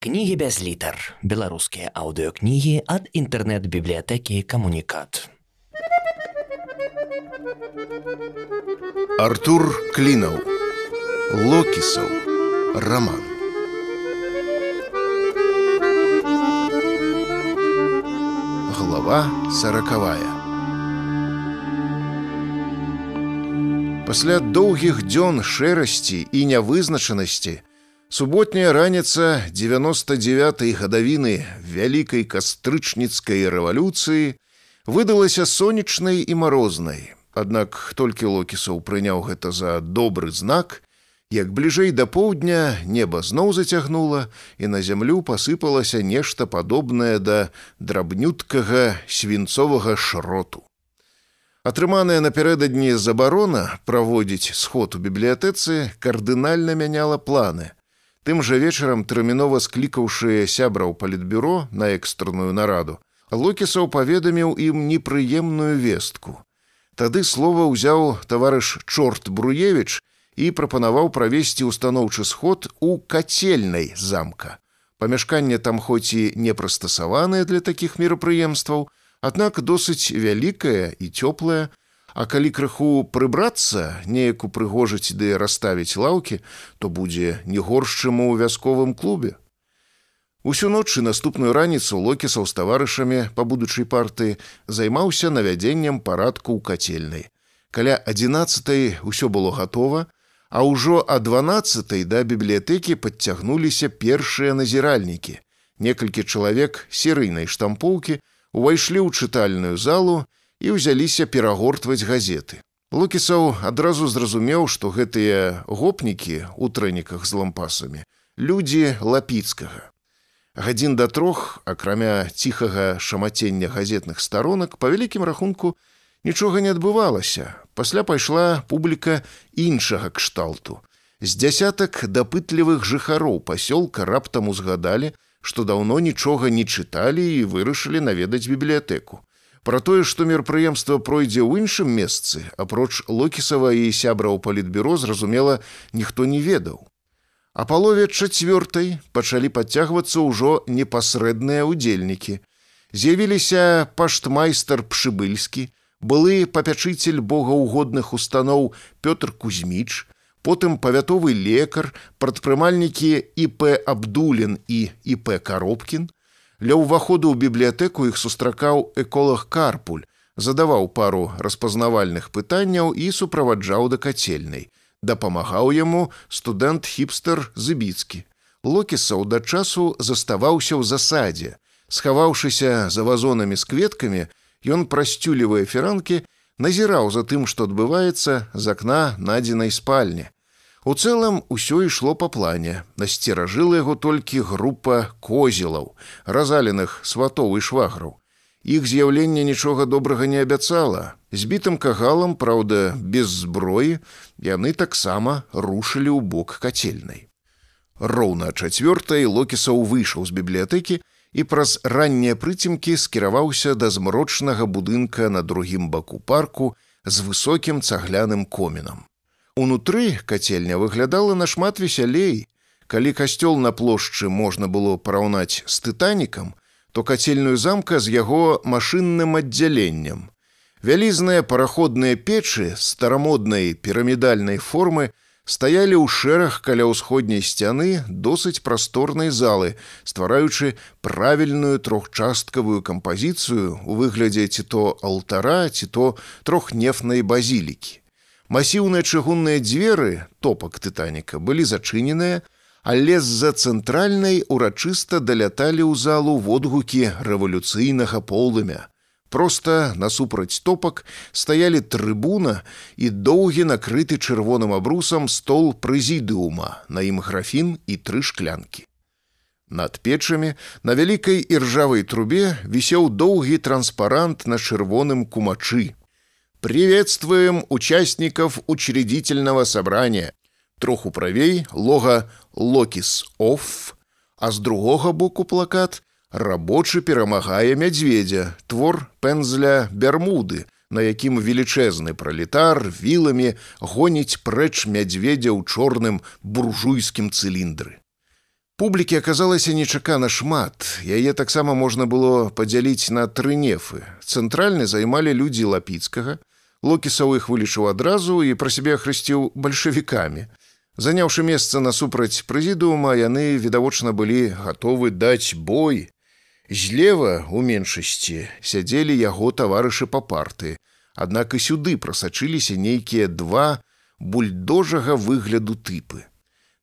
Кнігі без літар. Беларускія аўдыёкнігі ад інтэрнэт-бібліятэкі камунікат. Артур Клінаў. Локісаў. Раман. Глава сорокавая. Пасля доўгіх дзён шэрасці і нявызначанасці, Суботняя раніца 99 гадавіны вялікай кастрычніцкай рэвалюцыі выдалася сонечнай і марознай. Аднак толькі локісаў прыняў гэта за добры знак, як бліжэй да поўдня неба зноў зацягнула і на зямлю пасыпалася нешта падобнае да драбнюткага свінцовага шроту. Атрыманая напярэдадні забарона праводзіць сход у бібліятэцы кардынальна мяняла планы – Тым жа вечарам тэрмінова склікаўшы сябраў палітбюро на экстранную нараду, Локісаў паведаміў ім непрыемную вестку. Тады слова ўзяў таварыш Чорт Бруевіч і прапанаваў правесці ўстаноўчы сход у кацельнай замка. Памяшканне там хоць і не прыстасаванае для такіх мерапрыемстваў, аднак досыць вялікае і цёплае, А калі крыху прыбрацца, неяк упрыгожыць ды расставіць лаўкі, то будзе не горш, чым у вясковым клубе. Усю ночы наступную раніцу локісаў з таварышамі па будучай партыі займаўся навядзеннем парадку ў кацельнай. Каля 11 ўсё было гатова, а ўжо а 12 да бібліятэкі падцягнуліся першыя назіральнікі. Некалькі чалавек серыйнай штампоўкі увайшлі ў чытальную залу, і ўзяліся перагортваць газеты. Лукісаў адразу зразумеў, што гэтыя гопнікі ў трэніках з лампасамі людзі лапіцкага. Гадзін да трох, акрамя ціхага шамацення газетных старонак, па вялікім рахунку нічога не адбывалася. Пасля пайшла публіка іншага кшталту. З дзясятак дапытлівых жыхароў пасёлка раптам узгадалі, што даўно нічога не чыталі і вырашылі наведаць бібліятэку. Пра тое, што мерапрыемства пройдзе ў іншым месцы, апроч локісава і сябраў палітбюро зразумела, ніхто не ведаў. А палове чацвёртай пачалі падцягвацца ўжо непасрэдныя ўдзельнікі. З'явіліся паштмайстар пшыбыльскі, былы папячыцель богаўгодных устаноў Пётр Кузьміч, потым павятовы лекар, прадпрымальнікі ІП Абдулін і ІП Каробкін, Ля ўваходу ў бібліятэку іх сустракаў эколог карпуль, задаваў пару распазнавальных пытанняў і суправаджаў да кацельнай. Дапамагаў яму студэнт хіпстер зыбіцкі. Локісаў да часу заставаўся ў засадзе. Схаваўшыся за вазонамі з кветкамі, ён прасцюлівыя фіранкі назіраў за тым, што адбываецца з акна надзенай спальні. У цэлым усё ішло па плане. Насцеражыла яго толькі група козелаў, разаленых сватоў і шваграў. Іх з'яўленне нічога добрага не абяцала. Збітым кагалам, праўда, без зброі, яны таксама рушылі ў бок кацельнай. Роўна чацвёртай локісаў выйшаў з бібліятэкі і праз раннія прыцемкі скіраваўся да змрочнага будынка на другім баку парку з высокім цагляным комінам. Унутры кацельня выглядала нашмат весялей. Калі касцёл на плошчы можна было параўнаць з тытанікам, то кацельную замка з яго машынным аддзяленнем. Вялізныя параходныя печы старамоднай пірамідальнай формы стаялі ў шэраг каля ўсходняй сцяны досыць прасторнай залы, ствараючы правільную трохчасткавую кампазіцыю у выглядзе ці то алтара, ці то трохнефнай базілікі. Масіўныя чыгунныя дзверы топак тытаніка былі зачыненыя, але з-за цэнтральнай урачыста даляталі ў залу водгукі рэвалюцыйнага полымя. Проста насупраць топак стаялі трыбуна і доўгі накрыты чырвоным абрусам стол прэзідыума, на ім графін і тры шклянкі. Над печамі на вялікай іржавай трубе вісеў доўгі транспарант на чырвоным кумачы, Приветствуем участников учредительного собрания. Троху правей лога Локіс Офф, а з другога боку плакат рабочы перамагае мядзведзя, твор пензля бярмуды, на якім велічэзны пралетар віламі гоніць прэч мядзведзя ў чорным буржуйскім цыліндры. Публікі аказалася нечакана шмат. Яе таксама можна было падзяліць на тры нефы. Цэнтральны займалі людзі лапіцкага. Локісаў іх вылічыў адразу і пра сябе хрысціў бальшавікамі. Заняўшы месца насупраць прэзідуума, яны відавочна былі гатовы даць бой. Злева у меншасці сядзелі яго таварышы па парты. Аднак і сюды прасачыліся нейкія два бульдожага выгляду тыпы.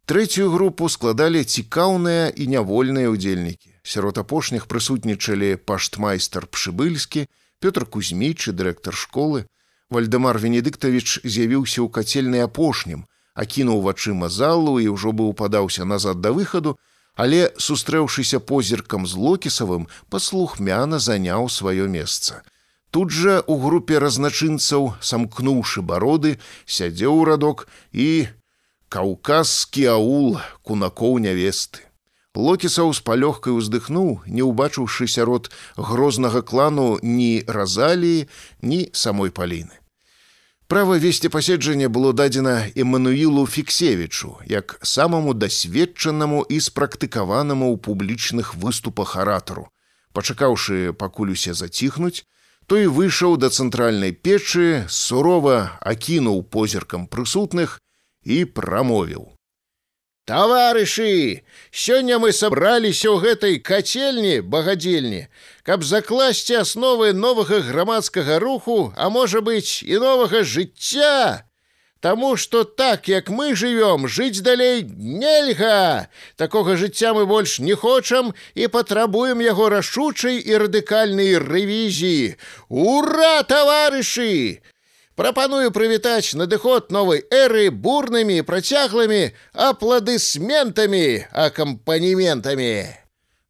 Трэцюю групу складалі цікаўныя і нявольныя ўдзельнікі. Сярод апошніх прысутнічалі паштмайстар пшыбыльскі, Пётр Кузьміч і дырэктар школы. Вальдемар Венедыктавіч з'явіўся ў кацельнай апошнім, акінуў вачыма залу і ўжо быў падаўся назад да выхаду, але, сустрэўшыся позіркам з локісавым, паслухмяна заняў сваё месца. Тут жа у групе разначынцаў, самкнуўшы бароды, сядзеў радок і каўказскі аул кунакоў нявесты. Локісаў з палёгкай уздыхнуў, не ўбачыўшы сярод грознага клану ні Разаліі, ні самой паліны. Права весці паседжанне было дадзена Эмануілу Фіксевічу, як самаму дасведчанаму і спрактыкаванаму ў публічных выступах аратару. Пачакаўшы пакуль усе заціхнуць, той выйшаў да цэнтральнай печы, сурова акінуў позіркам прысутных і прамовіў: Таварышы, сёння мы сабраліся ў гэтай кацельні багадзельні, каб закласці асновы новага грамадскага руху, а можа быць і новага жыцця. Таму што так як мы жывём, жыць далей нельга. Такога жыцця мы больш не хочам і патрабуем яго рашучай і радыкальнай рэвізіі. Ура, таварышы! Прапаную прывітаць надыход новай эры бурнымі працяглымі апладысментамі акампанементамі.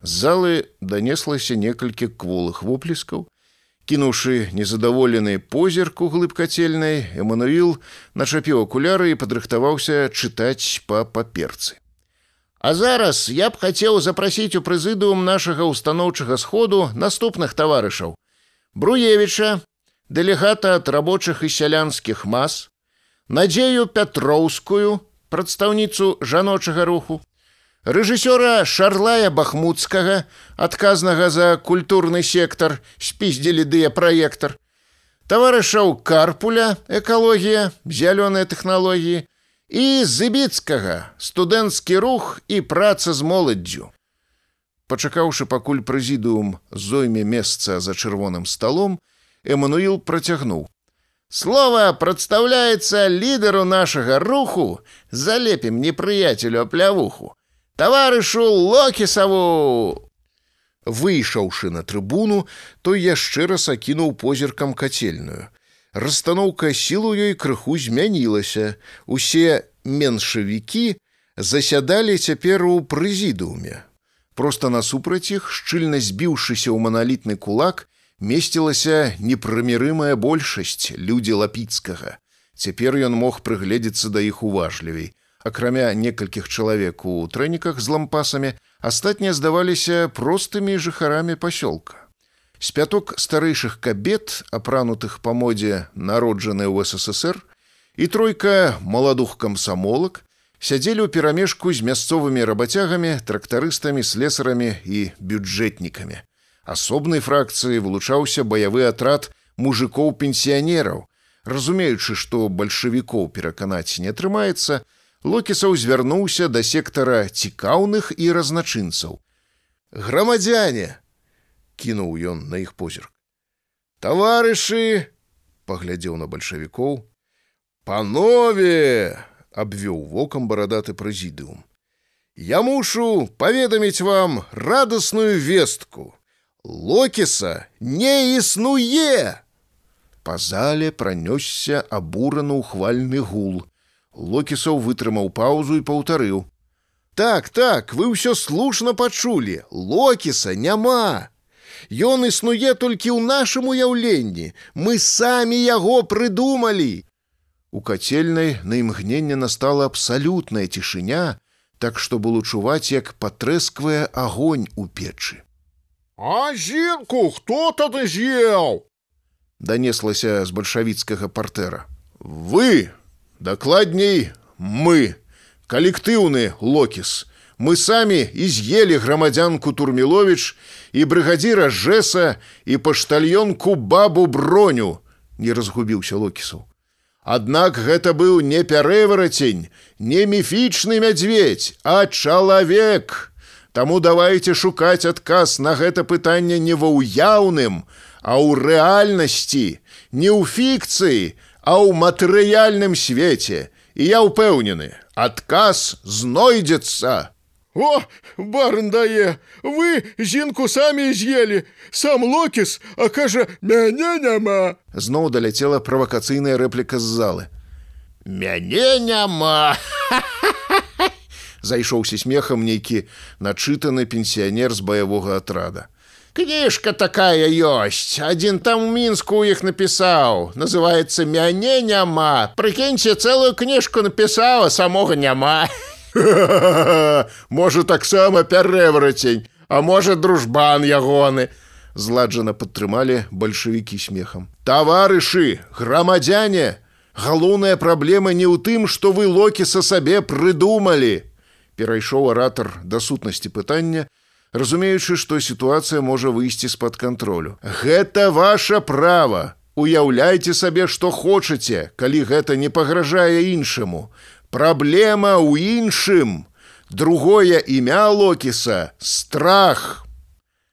З залы данеслася некалькі кволых воплескаў. Кінуўшы незадаволены позірк у глыб кацельнай, Эмануіл начапіў акуляры і падрыхтаваўся чытаць па паперцы. А зараз я б хацеў запрасіць у прэзідыум нашага ўстаноўчага сходу наступных таварышаў: Бруевіча, дэлегата ад рабочых і сялянскіх мас, надзею пятроўскую прадстаўніцу жаночага руху, рэжысёра шарлая бахмуцкага адказнага за культурны сектар спіздзілі дыяпраектар, таварышаў карпуля экалогія зялёныя тэхналогіі і зыбіцкага студэнцкі рух і праца з моладдзю. Пачакаўшы пакуль прэзідыум зойме месца за чырвоным сталом, Эммануил протягнул. «Слово представляется лидеру нашего руху, залепим неприятелю оплявуху, товарышу Локисову!» Выйшаўшы на трыбуну, той яшчэ раз акінуў позіркам кацельную. Расстаноўка сілу ёй крыху змянілася. Усе меншавікі засядалі цяпер у прэзідыуме. Проста насупраць іх, шчыльна збіўшыся ў маналітны кулак, месцілася непрымірымая большасць людзі лапіцкага. Цяпер ён мог прыгледзецца да іх уважлівей. Акрамя некалькіх чалавек у трэніках з лампасамі, астатнія здаваліся простымі жыхарамі пасёлка. З пяток старэйшых кабет, апранутых па модзе народжаны ў ССР, і тройка маладух камсамолак сядзелі ў перамежку з мясцовымі рабацягамі, трактарыстамі, слесарамі і бюджэтнікамі асобнай фракцыі вылучаўся баявы атрад мужикоў пенсіянераў разумеючы што бальшавікоў пераканаць не атрымаецца локісаў звярнуўся да сектара цікаўных і разначынцаў грамадзяне кінуў ён на іх позірк таварышы паглядзеў на бальшавікоў панове абвёў вокам барадаты прэзідыум я мушу паведаміць вам радасную вестку Локіса не існуе. Па зале пранёсся абураны ўхвальны гул. Локісаў вытрымаў паўзу і паўтарыў: « Так, так, вы ўсё слушна пачулі, Локіса няма. Ён існуе толькі ў нашым уяўленні. Мы самі яго прыдумалі. У кацельнай на імгненне настала абсалютная цішыня, так што было чуваць, як патрэсквае агонь у печы. А жінку хто тады з'еў? Данеслася з бальшавіцкага партэра. Вы, дакладней, мы, калектыўны локіс, Мы самі і з'елі грамадзянку Турміловіч і брыгадзіра Жэса і паштальёнку бабу броню, не разгубіўся Локісаў. Аднак гэта быў не пярэварацень, не міфічны мядзведь, а чалавек. Таму давайте шукаць адказ на гэта пытанне не ва ўяўным, а ў рэальнасці, не ў фікцыі, а ў матэрыяльным свеце. І я ўпэўнены, адказ знойдзецца. О, барн дае, вы жінку самі з'елі, сам локіс, а кажа, мяне няма. Зноў даляцела правакацыйная рэпліка з залы. Мяне няма. Зайшоўся смехам нейкі начытаны пенсіянер з баявога атрада. Кніжка такая ёсць. Адзін там у мінску ў іх напісаў. Называецца мяне няма. Прыкіньце цэлую кніжку напісала, самога няма. можа таксама пярэварацень, а можа дружбан ягоны. Зладжана падтрымалі бальшавікі смехам. Таварышы, грамадзяне, галоўная праблема не ў тым, што вы локі са сабе прыдумалі. Перайшоў аратар да сутнасці пытання, разумеючы, што сітуацыя можа выйсці з-пад кантролю. Гэта ваша права. Уяўляйце сабе, што хочаце, калі гэта не пагражае іншаму. Праблема ў іншым. Другое імя Локіса страх.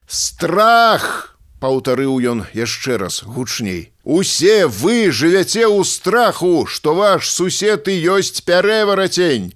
Страх, паўтарыў ён яшчэ раз гучней. Усе вы жывяце ў страху, што ваш сусед і ёсць пярэварацень.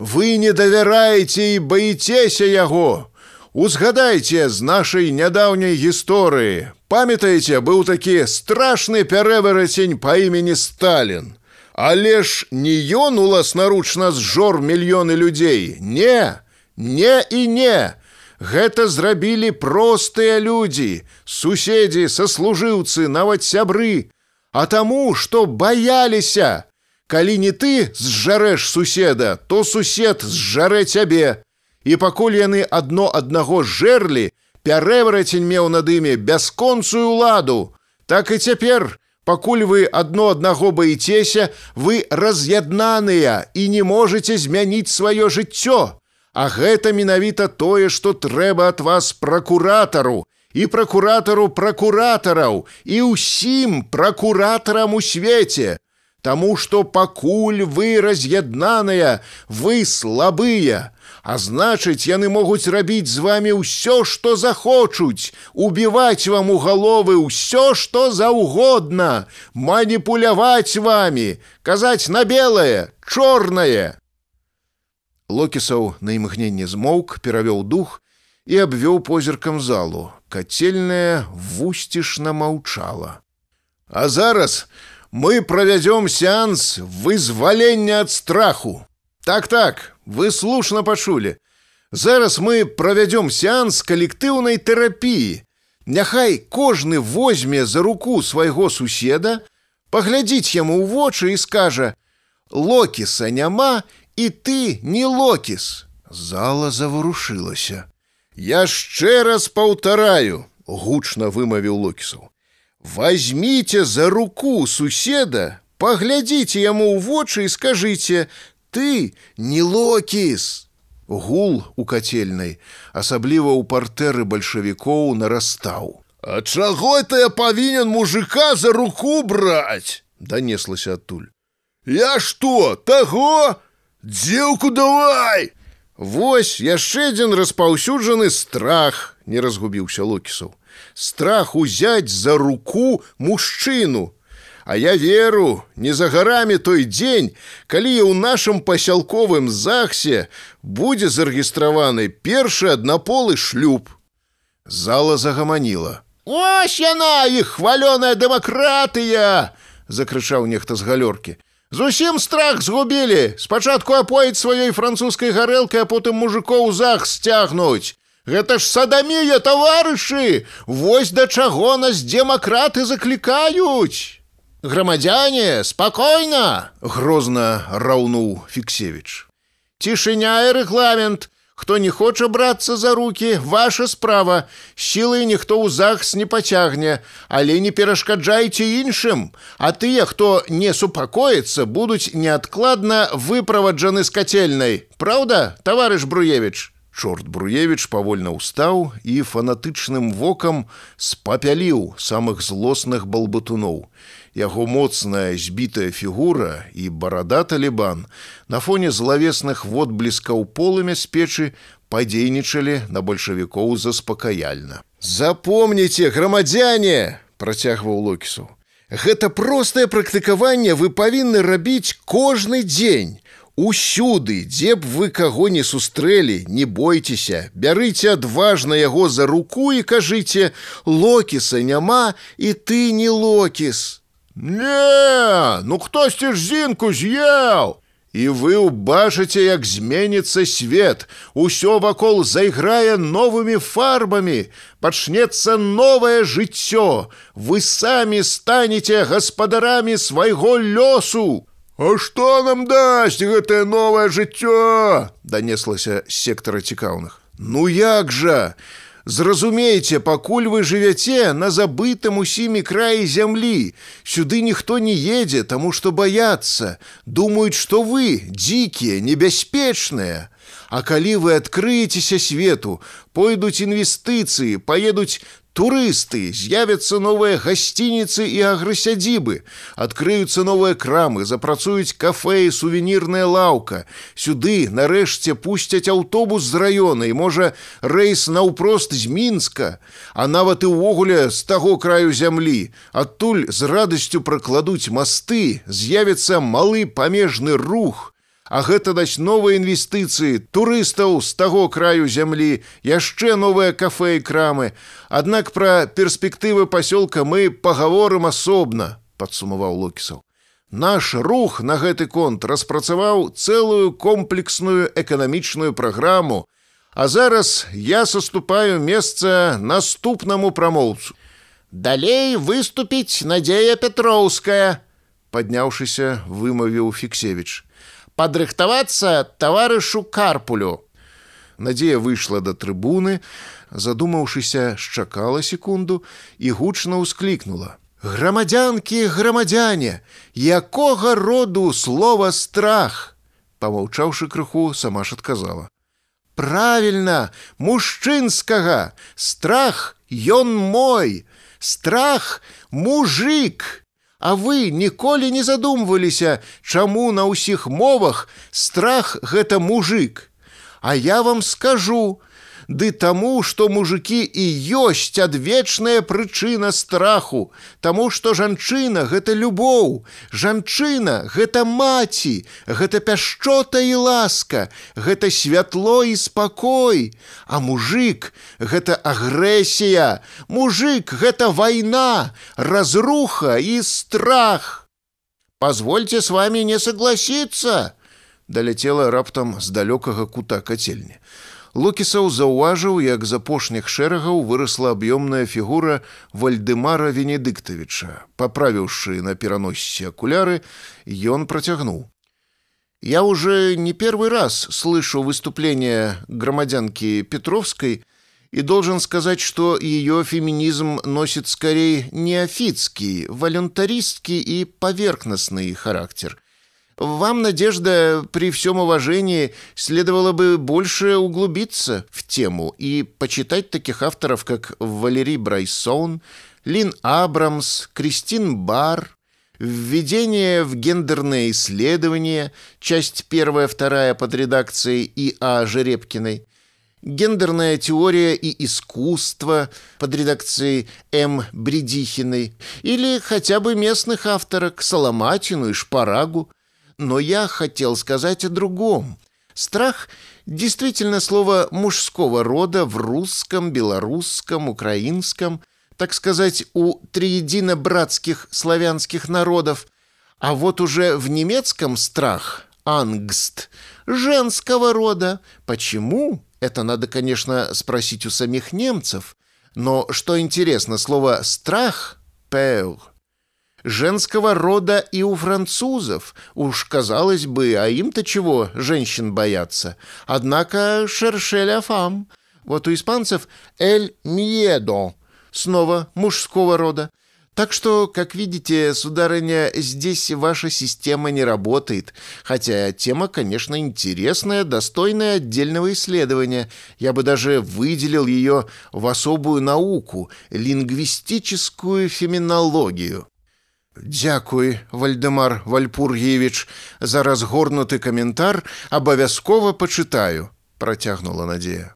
Вы не давяраеце і баіцеся яго. Узгадайце з нашай нядаўняй гісторыі. Памятаеце, быў такі страшны пярэварацень па імені Сталін. Але ж не ён уласнаручна зжор мільёны людзей. Не, не і не. Гэта зрабілі простыя людзі, суседзі, саслужыўцы, нават сябры. А таму, што баяліся. Калі не ты зжарэш суседа, то сусед зжарэ цябе. І пакуль яны адно аднаго жэрлі, пярэварацень меў над імі бясконцую ладу. Так і цяпер Пакуль вы адно аднаго баіцеся, вы раз'яднаныя і не можете змяніць сваё жыццё. А гэта менавіта тое, што трэба ад вас пракуратару і пракуратару пракуратараў і ўсім пракуратарам у свеце. Таму што пакуль вы раз'яднаныя, вы слабыя, А значыць, яны могуць рабіць з вами ўсё, што захочуць, убіваць вам у галовы ўсё, што заўгодна, маніпуляваць вами, казаць на белае, чорнае. Локісаў на імгненне змоўк, перавёў дух і абвёў позіркам залу. Кацельная вусцішна маўчала. А зараз мы правядзём сеанс вызвалення ад страху. Так так, вы слушна пачулі. Зараз мы правядзём сеанс калектыўнай тэрапіі. Няхай кожны возьме за руку свайго суседа, паглядзіць яму ў вочы і скажа: « Локіса няма і ты не локіс. Зала заварушылася. Яшчэ раз паўтараю, гучна вымавіў локісаў. Возьмите за руку суседа, паглядзіце яму ў вочы і скажыце: ты не локіс. Гул у кацельнай, асабліва ў партэры бальшавікоў нарастаў. А чаго это я павінен мужика за руку браць? Данеслася адтуль. Я што, таго? Дзеўку давай! Вось яшчэ адзін распаўсюджаны страх, не разгубіўся локісаў. Страх узяць за руку мужчыну, А я веру, не за гарамі той дзень, калі ў нашым пасялковым захсе будзе зарэгістраваны першы аднаполы шлюб. Зала загаманіла. Ось яна іх хвалёная дэмакратыя! закрычаў нехта з галёркі. Зусім страх згубілі. Спачатку апоіць сваёй французскай гарэлкай, а потым мужикоў зах сцягнуць. Гэта ж садамія таварышы! Вось да чаго нас дэмакраты заклікаюць! Грамадзяне, спакойна! грозна раўнуў Фіксевіч. Цішыня і рэгламент. Хто не хоча брацца за руки, ваша справа. Сілай ніхто ў захс не пацягне, але не перашкаджайце іншым. А тыя, хто не супакоіцца, будуць неадкладна выправаджаны з кацельнай. Праўда, таварыш Бруевич. Чорт Бруевич павольна ўстаў і фанатычным вокам спапяліў самых злосных балбатуноў. Яго моцная збітая фігура і барада талібан на фоне злавесных водбліскаў полымя з печы падзейнічалі на бальшавікоў заспакаяльна. Запомніце, грамадзяне, працягваў локісу. Гэта простае практыкаванне вы павінны рабіць кожны дзень. Усюды, дзе б вы каго не сустрэлі, не бойцеся, бярыце адважна яго за руку і кажыце: локіса няма і ты не локіс. Не, ну хтосьці ж зінку з'еў. І вы ўбачыце, як зменіцца свет. Усё вакол зайграе новымі фарбамі, пачнецца новае жыццё. Вы самі станеце гаспадарамі свайго лёсу. А што нам дасць гэтае новае жыццё? данеслася з сектара цікаўных. Ну як жа? Зразумейце, пакуль вы жывяце на забытым усімі краі зямлі. Сюды ніхто не едзе, таму што баяцца, думаюць, што вы дзікія, небяспечныя. А калі вы адкрыецеся свету, пойдуць інвестыцыі, паедуць Турысты, з'явяцца новыя гасцініцы і аграсядзібы, адкрыюцца новыя крамы, запрацуюць кафе і сувенірная лаўка. Сюды нарэшце пусцяць аўтобус з раёна і можа рэйс наўпрост з мінска, а нават і ўвогуле з таго краю зямлі. Адтуль з радасцю пракладуць масты, з'явіцца малы памежны рух, А гэта даць новыя інвестыцыі, турыстаў з таго краю зямлі, яшчэ новыя кафе і крамы. Аднак пра перспектывы пасёлка мы пагаворым асобна, падсумаваў Локісаў. Наш рух на гэты конт распрацаваў цэлую комплексную эканамічную праграму, А зараз я саступаю месца наступнаму прамоўцу. Далей выступіць Надзея Петроўская, падняўшыся, вымавіў Фіксевіч падрыхтавацца таварышу карпулю. Надзея выйшла да трыбуны, задумаўшыся, шчакала секунду і гучна ўсклікнула: Грамадзянкі, грамадзяне, якога роду слова страх! Памаўчаўшы крыху, сама ж адказала: Правільна, мужчынскага, страх ён мой, страх мужик! А вы ніколі не задумваліся, чаму на ўсіх мовах страх гэта мужик. А я вам скажу, Ды таму, што мужикі і ёсць адвечная прычына страху, Таму што жанчына гэта любоў, жанчына гэта маці, гэта пяшчота і ласка, гэта святло і спакой, А мужик гэта агрэсія, мужик гэта вайна, разруха і страх. Позвольте с вами не согласиться, даляцела раптам з далёкага кута кацельні. Лукісаў заўважыў, як з апошніх шэрагаў вырасла аб'ёмная фігура Вальдемара Венедыктавіча. Паправіўшы на пераноссе акуляры, ён процягнул. Я уже не первый раз слышу выступление громадянки Петровской и должен сказать, что ее феминизм носит скорее неофитский, волюнтаристский и поверхностный характер – вам, Надежда, при всем уважении следовало бы больше углубиться в тему и почитать таких авторов, как Валерий Брайсон, Лин Абрамс, Кристин Бар, «Введение в гендерное исследование», часть первая-вторая под редакцией И.А. Жеребкиной, «Гендерная теория и искусство» под редакцией М. Бредихиной или хотя бы местных авторок Соломатину и Шпарагу, но я хотел сказать о другом. Страх действительно слово мужского рода в русском, белорусском, украинском, так сказать, у триедино-братских славянских народов. А вот уже в немецком страх, ангст, женского рода. Почему? Это надо, конечно, спросить у самих немцев. Но что интересно, слово «страх» – «пeur» Женского рода и у французов. Уж казалось бы, а им-то чего женщин бояться? Однако шершеля фам. Вот у испанцев «эль мьедо» снова мужского рода. Так что, как видите, сударыня, здесь ваша система не работает. Хотя тема, конечно, интересная, достойная отдельного исследования. Я бы даже выделил ее в особую науку – лингвистическую феминологию. Дзякуй, Вальдемар Вальпургевич, за разгорнуты каментар абавязкова пачытаю, працягнула Надзея.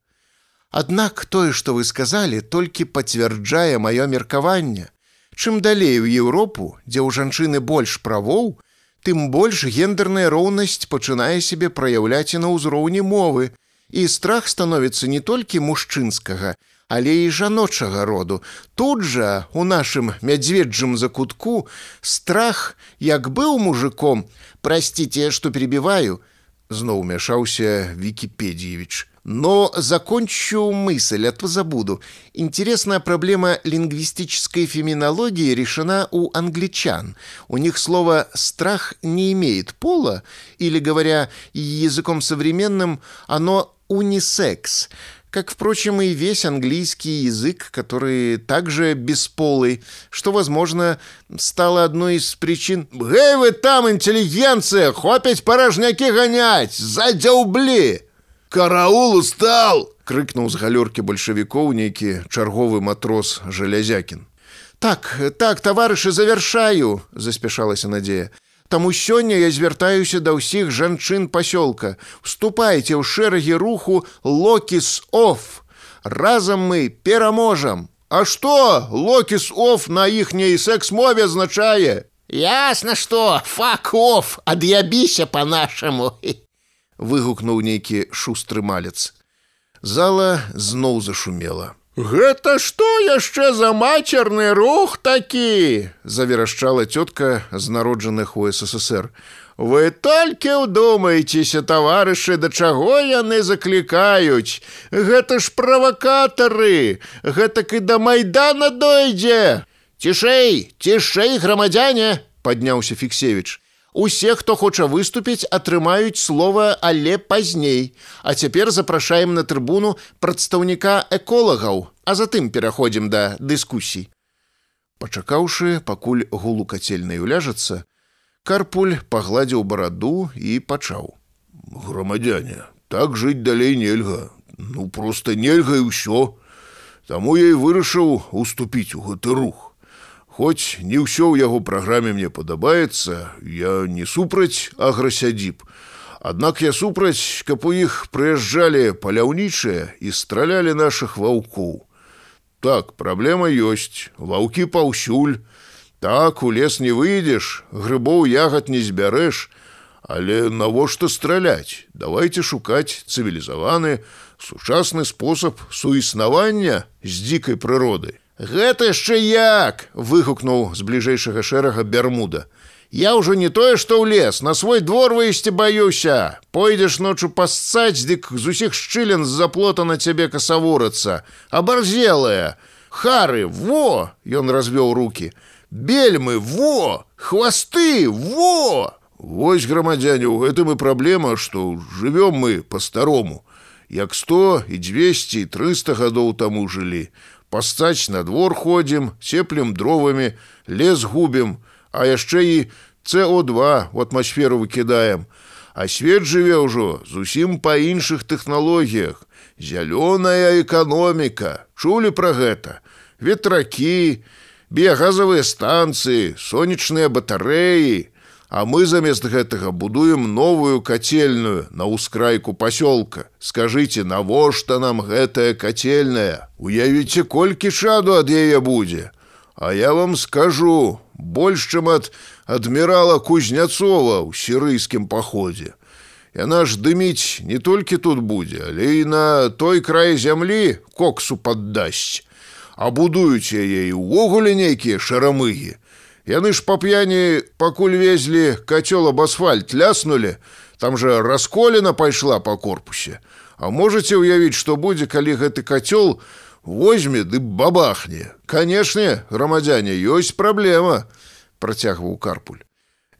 Аднак тое, што вы сказалі, толькі пацвярджае маё меркаванне. Чым далей у Еўропу, дзе ў жанчыны больш правоў, тым больш гендерная роўнасць пачынае сябе праяўляць і на ўзроўні мовы, і страх становіцца не толькі мужчынскага, але і жаночага роду. Тут жа у нашым мядзведжым закутку страх, як быў мужиком, прасціце, што перебіваю, зноў мяшаўся Вікіпедіевич. Но закончу мысль, а то забуду. Интересная проблема лингвистической феминологии решена у англичан. У них слово «страх» не имеет пола, или, говоря языком современным, оно унисекс, как, впрочем, и весь английский язык, который также бесполый, что, возможно, стало одной из причин «Гей вы там, интеллигенция! Хопить порожняки гонять! Задяубли!» караул устал крыкнуў з галёркі бальшавікоў нейкі чарговы матрос жалязякін так так таварышы завяршаю заспяшалася надзея Таму сёння я звяртаюся да ўсіх жанчын пасёлка вступайце ў шэрагі руху локіс оф разам мы пераможам А што локіс оф на іхняй секс-мове азначае ясна што факов ад'ябіся по-нашаму выгукнуў нейкі шустры малец. Зала зноў зашумела. Гэта што яшчэ за мацерны рух такі? заверашчала цётка з народжаных у ССР. Вы толькі ўдумайцеся, таварышы, да чаго яны заклікаюць. Гэта ж правакатары, гэтак і да майдана дойдзе. Цішэй, цішэй, грамадзяне, падняўся Фіксевіч. Усе, хто хоча выступіць, атрымаюць слова, але пазней. А цяпер запрашаем на трыбуну прадстаўніка эколагаў, а затым пераходзім да дыскусій. Пачакаўшы, пакуль гулу кацельнай уляжацца, Карпуль пагладзіў бараду і пачаў: « Грамадзяне, так жыць далей нельга. Ну проста нельга і ўсё. Таму я і вырашыў уступіць у гэты рух. Хоць не ўсё ў яго праграме мне падабаецца, я не супраць аграсядзіб. Аднак я супраць, каб у іх прыязджалі паляўнічыя і стралялі нашых ваўкоў. Так, праблема ёсць, ваўкі паўсюль. Так у лес не выйдзеш, грыбоў ягад не збярэш, Але навошта страляць? Давайте шукаць цывілізаваны, сучасны спосаб суіснавання з дзікай прыродай. Гэта яшчэ як выгукнуў з бліжэйшага шэрага бярмуда. Я ўжо не тое, што ў лес, на свой двор выйсці баюся. Пойдзеш ночу пасцаць, дык з усіх шчылен з-за плота на цябе касаворацца, абарзелая. Хары, во! Ён развёў руки. Бельмы, во! Хвасты, во! Вось грамадзяне, у гэтым і праблема, што жывём мы па-старому. Як 100 і 200 і 300 гадоў таму жылі. Пастаць на двор ходзім, цеплем дровамі, лес губім, а яшчэ і СО2 у атмасферу выкідаем. А свет жыве ўжо зусім па іншых тэхналогіях. Зялёная эканоміка. Чулі пра гэта. Ветракі, біягазавыя станцыі, сонечныя батарэі, А мы замест гэтага будуем новую кацельную на ўскрайку пасёлка. Скажыце, навошта нам гэтая кацельная? Уявіце, колькі шаду ад яе будзе. А я вам скажу, больш чым ад адмірала Кузняцова ў сірыйскім паходзе. Яна ж дыміць не толькі тут будзе, але і на той край зямлі коксу паддасць. А будуюць яе і ўвогуле нейкія шарамыгі. Яны ж па п'яні пакуль везлі кацёл аб асфальт ляснули, там жа расколена пайшла па корпусе. А можете ўявіць, што будзе, калі гэты кацёл возьме ды бабахне. Канешне, грамадзяне, ёсць праблема. працягваў карпуль.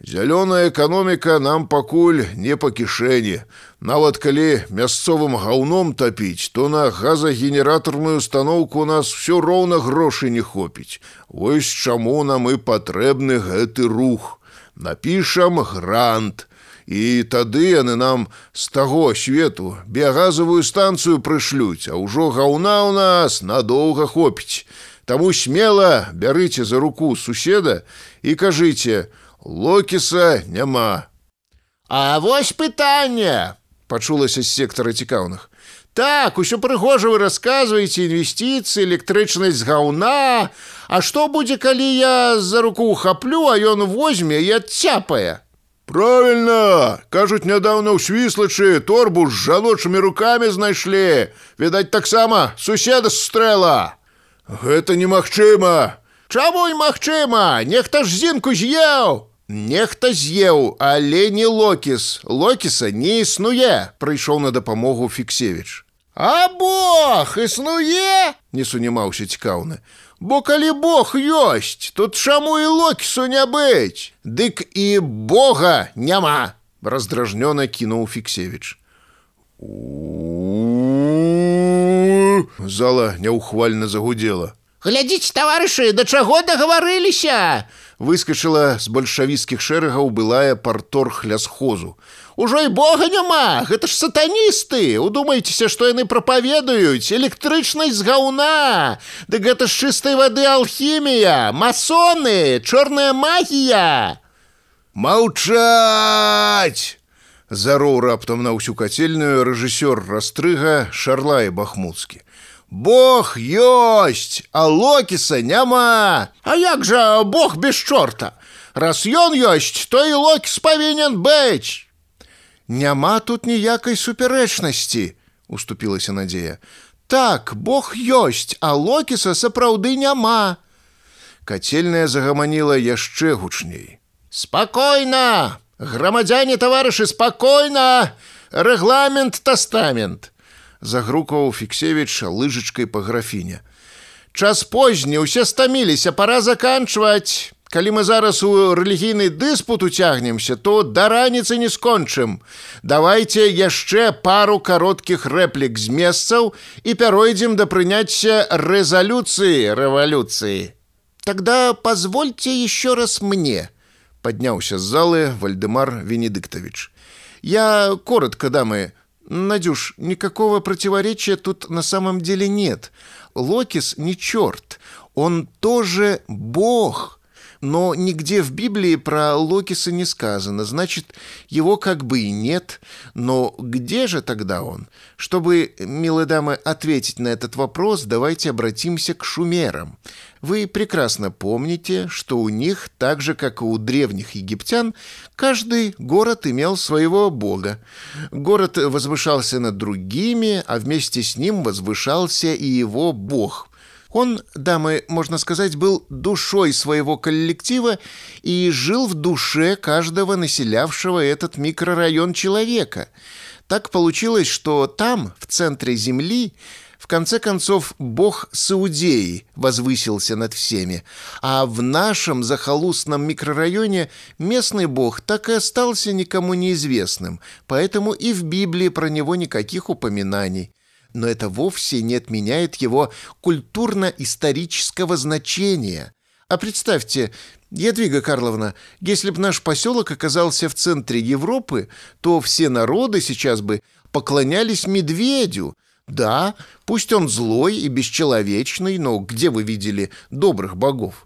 Зялёная эканоміка нам пакуль не па кішэні. Нават калі мясцовым гаўном тапіць, то на газагенератарную установку у нас все роўна грошай не хопіць. Вось чаму нам і патрэбны гэты рух. Напішам грант. І тады яны нам з таго свету біягазавую станцыю прышлюць, а ўжо гаўна ў нас надоўга хопіць. Таму смела бярыце за руку суседа і кажыце: Локіса няма. А вось пытанне пачулася з сектара цікаўных. Так, усё прыгожа вы расказваеце інвестыцыі, электрычнасць гаўна. А што будзе, калі я за руку хаплю, а ён возьме і адцяпае. Правільна, кажуць, нядаўна ў свіслачы торбу з жаночымі рукамі знайшлі. Відаць, таксама суседа стрэла. Гэта немагчыма. Чаму і магчыма, нехта ж зінку з'еў. Нехта з'еў, але не локіс. Локіса не існуе, прыйшоў на дапамогу фіксевіч. А Бог існуе, не сунімаўся цікаўны. Бо калі Бог ёсць, тут чаму і локісу не быць? Дык і Бога няма, раздражнёна кінуў фіксевіч. Зала няўхвальна загудела. Глядзіць, таварышы, да чаго дагаварыліся! выскочыла з бальшавіцкіх шэрагаў былая парторг лясхозу. Ужо і бога няма, гэта ж сатаністы, удумайцеся, што яны прапаведаюць, электрычнасць з гаўна. Дык гэта ж чыстай вады алхімія, масоны, чорная магія. Маўчаць! Зароў раптам на ўсю кацельную рэжысёр растрыга Шарлай Бахмуцкі. Бог ёсць, а локіса няма. А як жа Бог без чорта? Раз ён ёсць, то і локіс павінен быць. Няма тут ніякай супярэчнасці, уступілася надзея. Так, Бог ёсць, а локіса сапраўды няма. Кацельная загаманіла яшчэ гучней. Спакойна, грамадзяне таварышы спакойна, рэгламент тастамент загрукаў фіксевіч лыжачкай па графіне. Час позні ўсе стаміліся, пора заканчваць. Калі мы зараз у рэлігійны дыспут уцягнемся, то да раніцы не скончым. Давайте яшчэ пару кароткіх рэплік з месцаў і пяройдзем да прыняцця рэзалюцыі рэвалюцыі. Тогда позвольте еще раз мне, подняўся з залы Вальдемар Венедыктович. Я коротко, дамы, Надюш, никакого противоречия тут на самом деле нет. Локис не черт, он тоже бог. Но нигде в Библии про Локиса не сказано, значит, его как бы и нет. Но где же тогда он? Чтобы, милые дамы, ответить на этот вопрос, давайте обратимся к шумерам. Вы прекрасно помните, что у них, так же как и у древних египтян, каждый город имел своего бога. Город возвышался над другими, а вместе с ним возвышался и его бог – он, дамы, можно сказать, был душой своего коллектива и жил в душе каждого населявшего этот микрорайон человека. Так получилось, что там, в центре Земли, в конце концов, бог Саудеи возвысился над всеми, а в нашем захолустном микрорайоне местный бог так и остался никому неизвестным, поэтому и в Библии про него никаких упоминаний но это вовсе не отменяет его культурно-исторического значения. А представьте, Едвига Карловна, если бы наш поселок оказался в центре Европы, то все народы сейчас бы поклонялись медведю. Да, пусть он злой и бесчеловечный, но где вы видели добрых богов?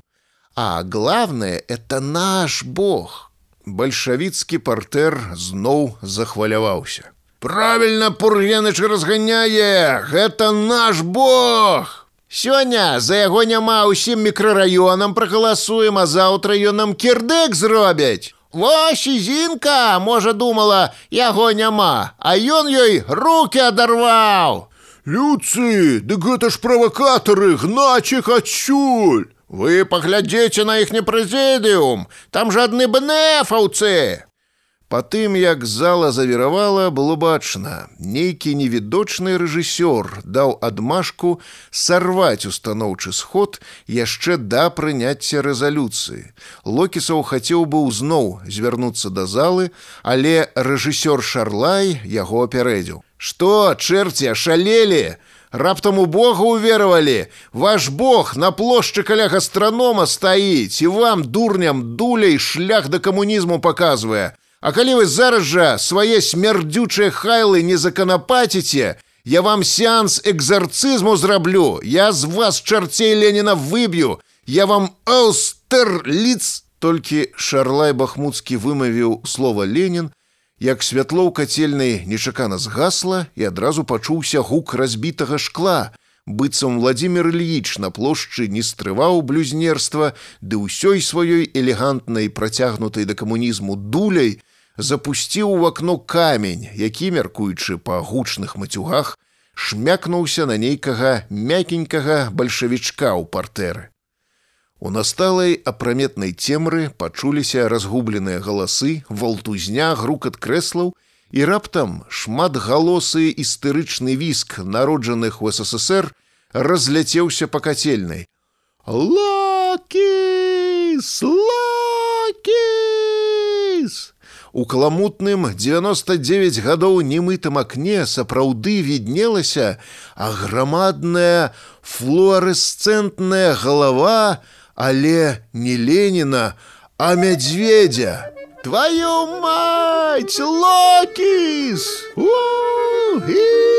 А главное, это наш бог. Большевицкий портер зноў захваляваўся. Правильно Пургеныч разганяе, гэта наш бог. Сёння за яго няма ўсім мікрараёнам прагаласуем, а заўтра ён нам кірдэк зробяць. Вось і зінка, можа думала, яго няма, а ён ёй руки адарваў. Люцы, дык гэта ж правакатары, гнаць іх адсюль. Вы паглядзеце на іхні прэзідыум, там жадны бнефаўцы. Па тым, як зала завіравала, было бачна. Нейкі невідочны рэжысёр даў адмашку сарваць устаноўчы сход яшчэ да прыняцця рэзалюцыі. Локісаў хацеў быў зноў звярнуцца да залы, але рэжысёр Шарлай яго апярэдзіў. Што, чэрці, шалелі! Раптам у Бога уверовали. Ваш Бог на плошчы каля гастранома стаіць і вам, дурням, дулей шлях да камунізму паказвае. А калі вы зараз жа свае смярдзючыя хайлы не заканапаціце, я вам сеанс экзарцызму зраблю. Я з вас чарцей Леніна выб'ю. Я вам Остерліц. Толькі Шарлай Бахмуцкі вымавіў слова Ленін, як святло ў кацельнай нечакана згасла і адразу пачуўся гук разбітага шкла. быццам Владимир Ильич на плошчы не стрываў блюзнерства, ды ўсёй сваёй элегантнай працягнутай да камунізму дуляй запусціў у акно камень, які, мяркуючы па гучных мацюгах, шмякнуўся на нейкага мякенькага бальшавічка ў партэры. У насталай апраметнай цемры пачуліся разгубленыя галасы, валтузня, грукат крэслаў, і раптам шматгалосы істэрычны віск народжаных у ССР разляцеўся па кацельнай. Лакіс! Лакіс! У каламутным 99 гадоў немытым акне сапраўды віднелася аграмадная флуаресцэнтная галава, але не Ленина, а медведя. Твою мать, Локис! Локис!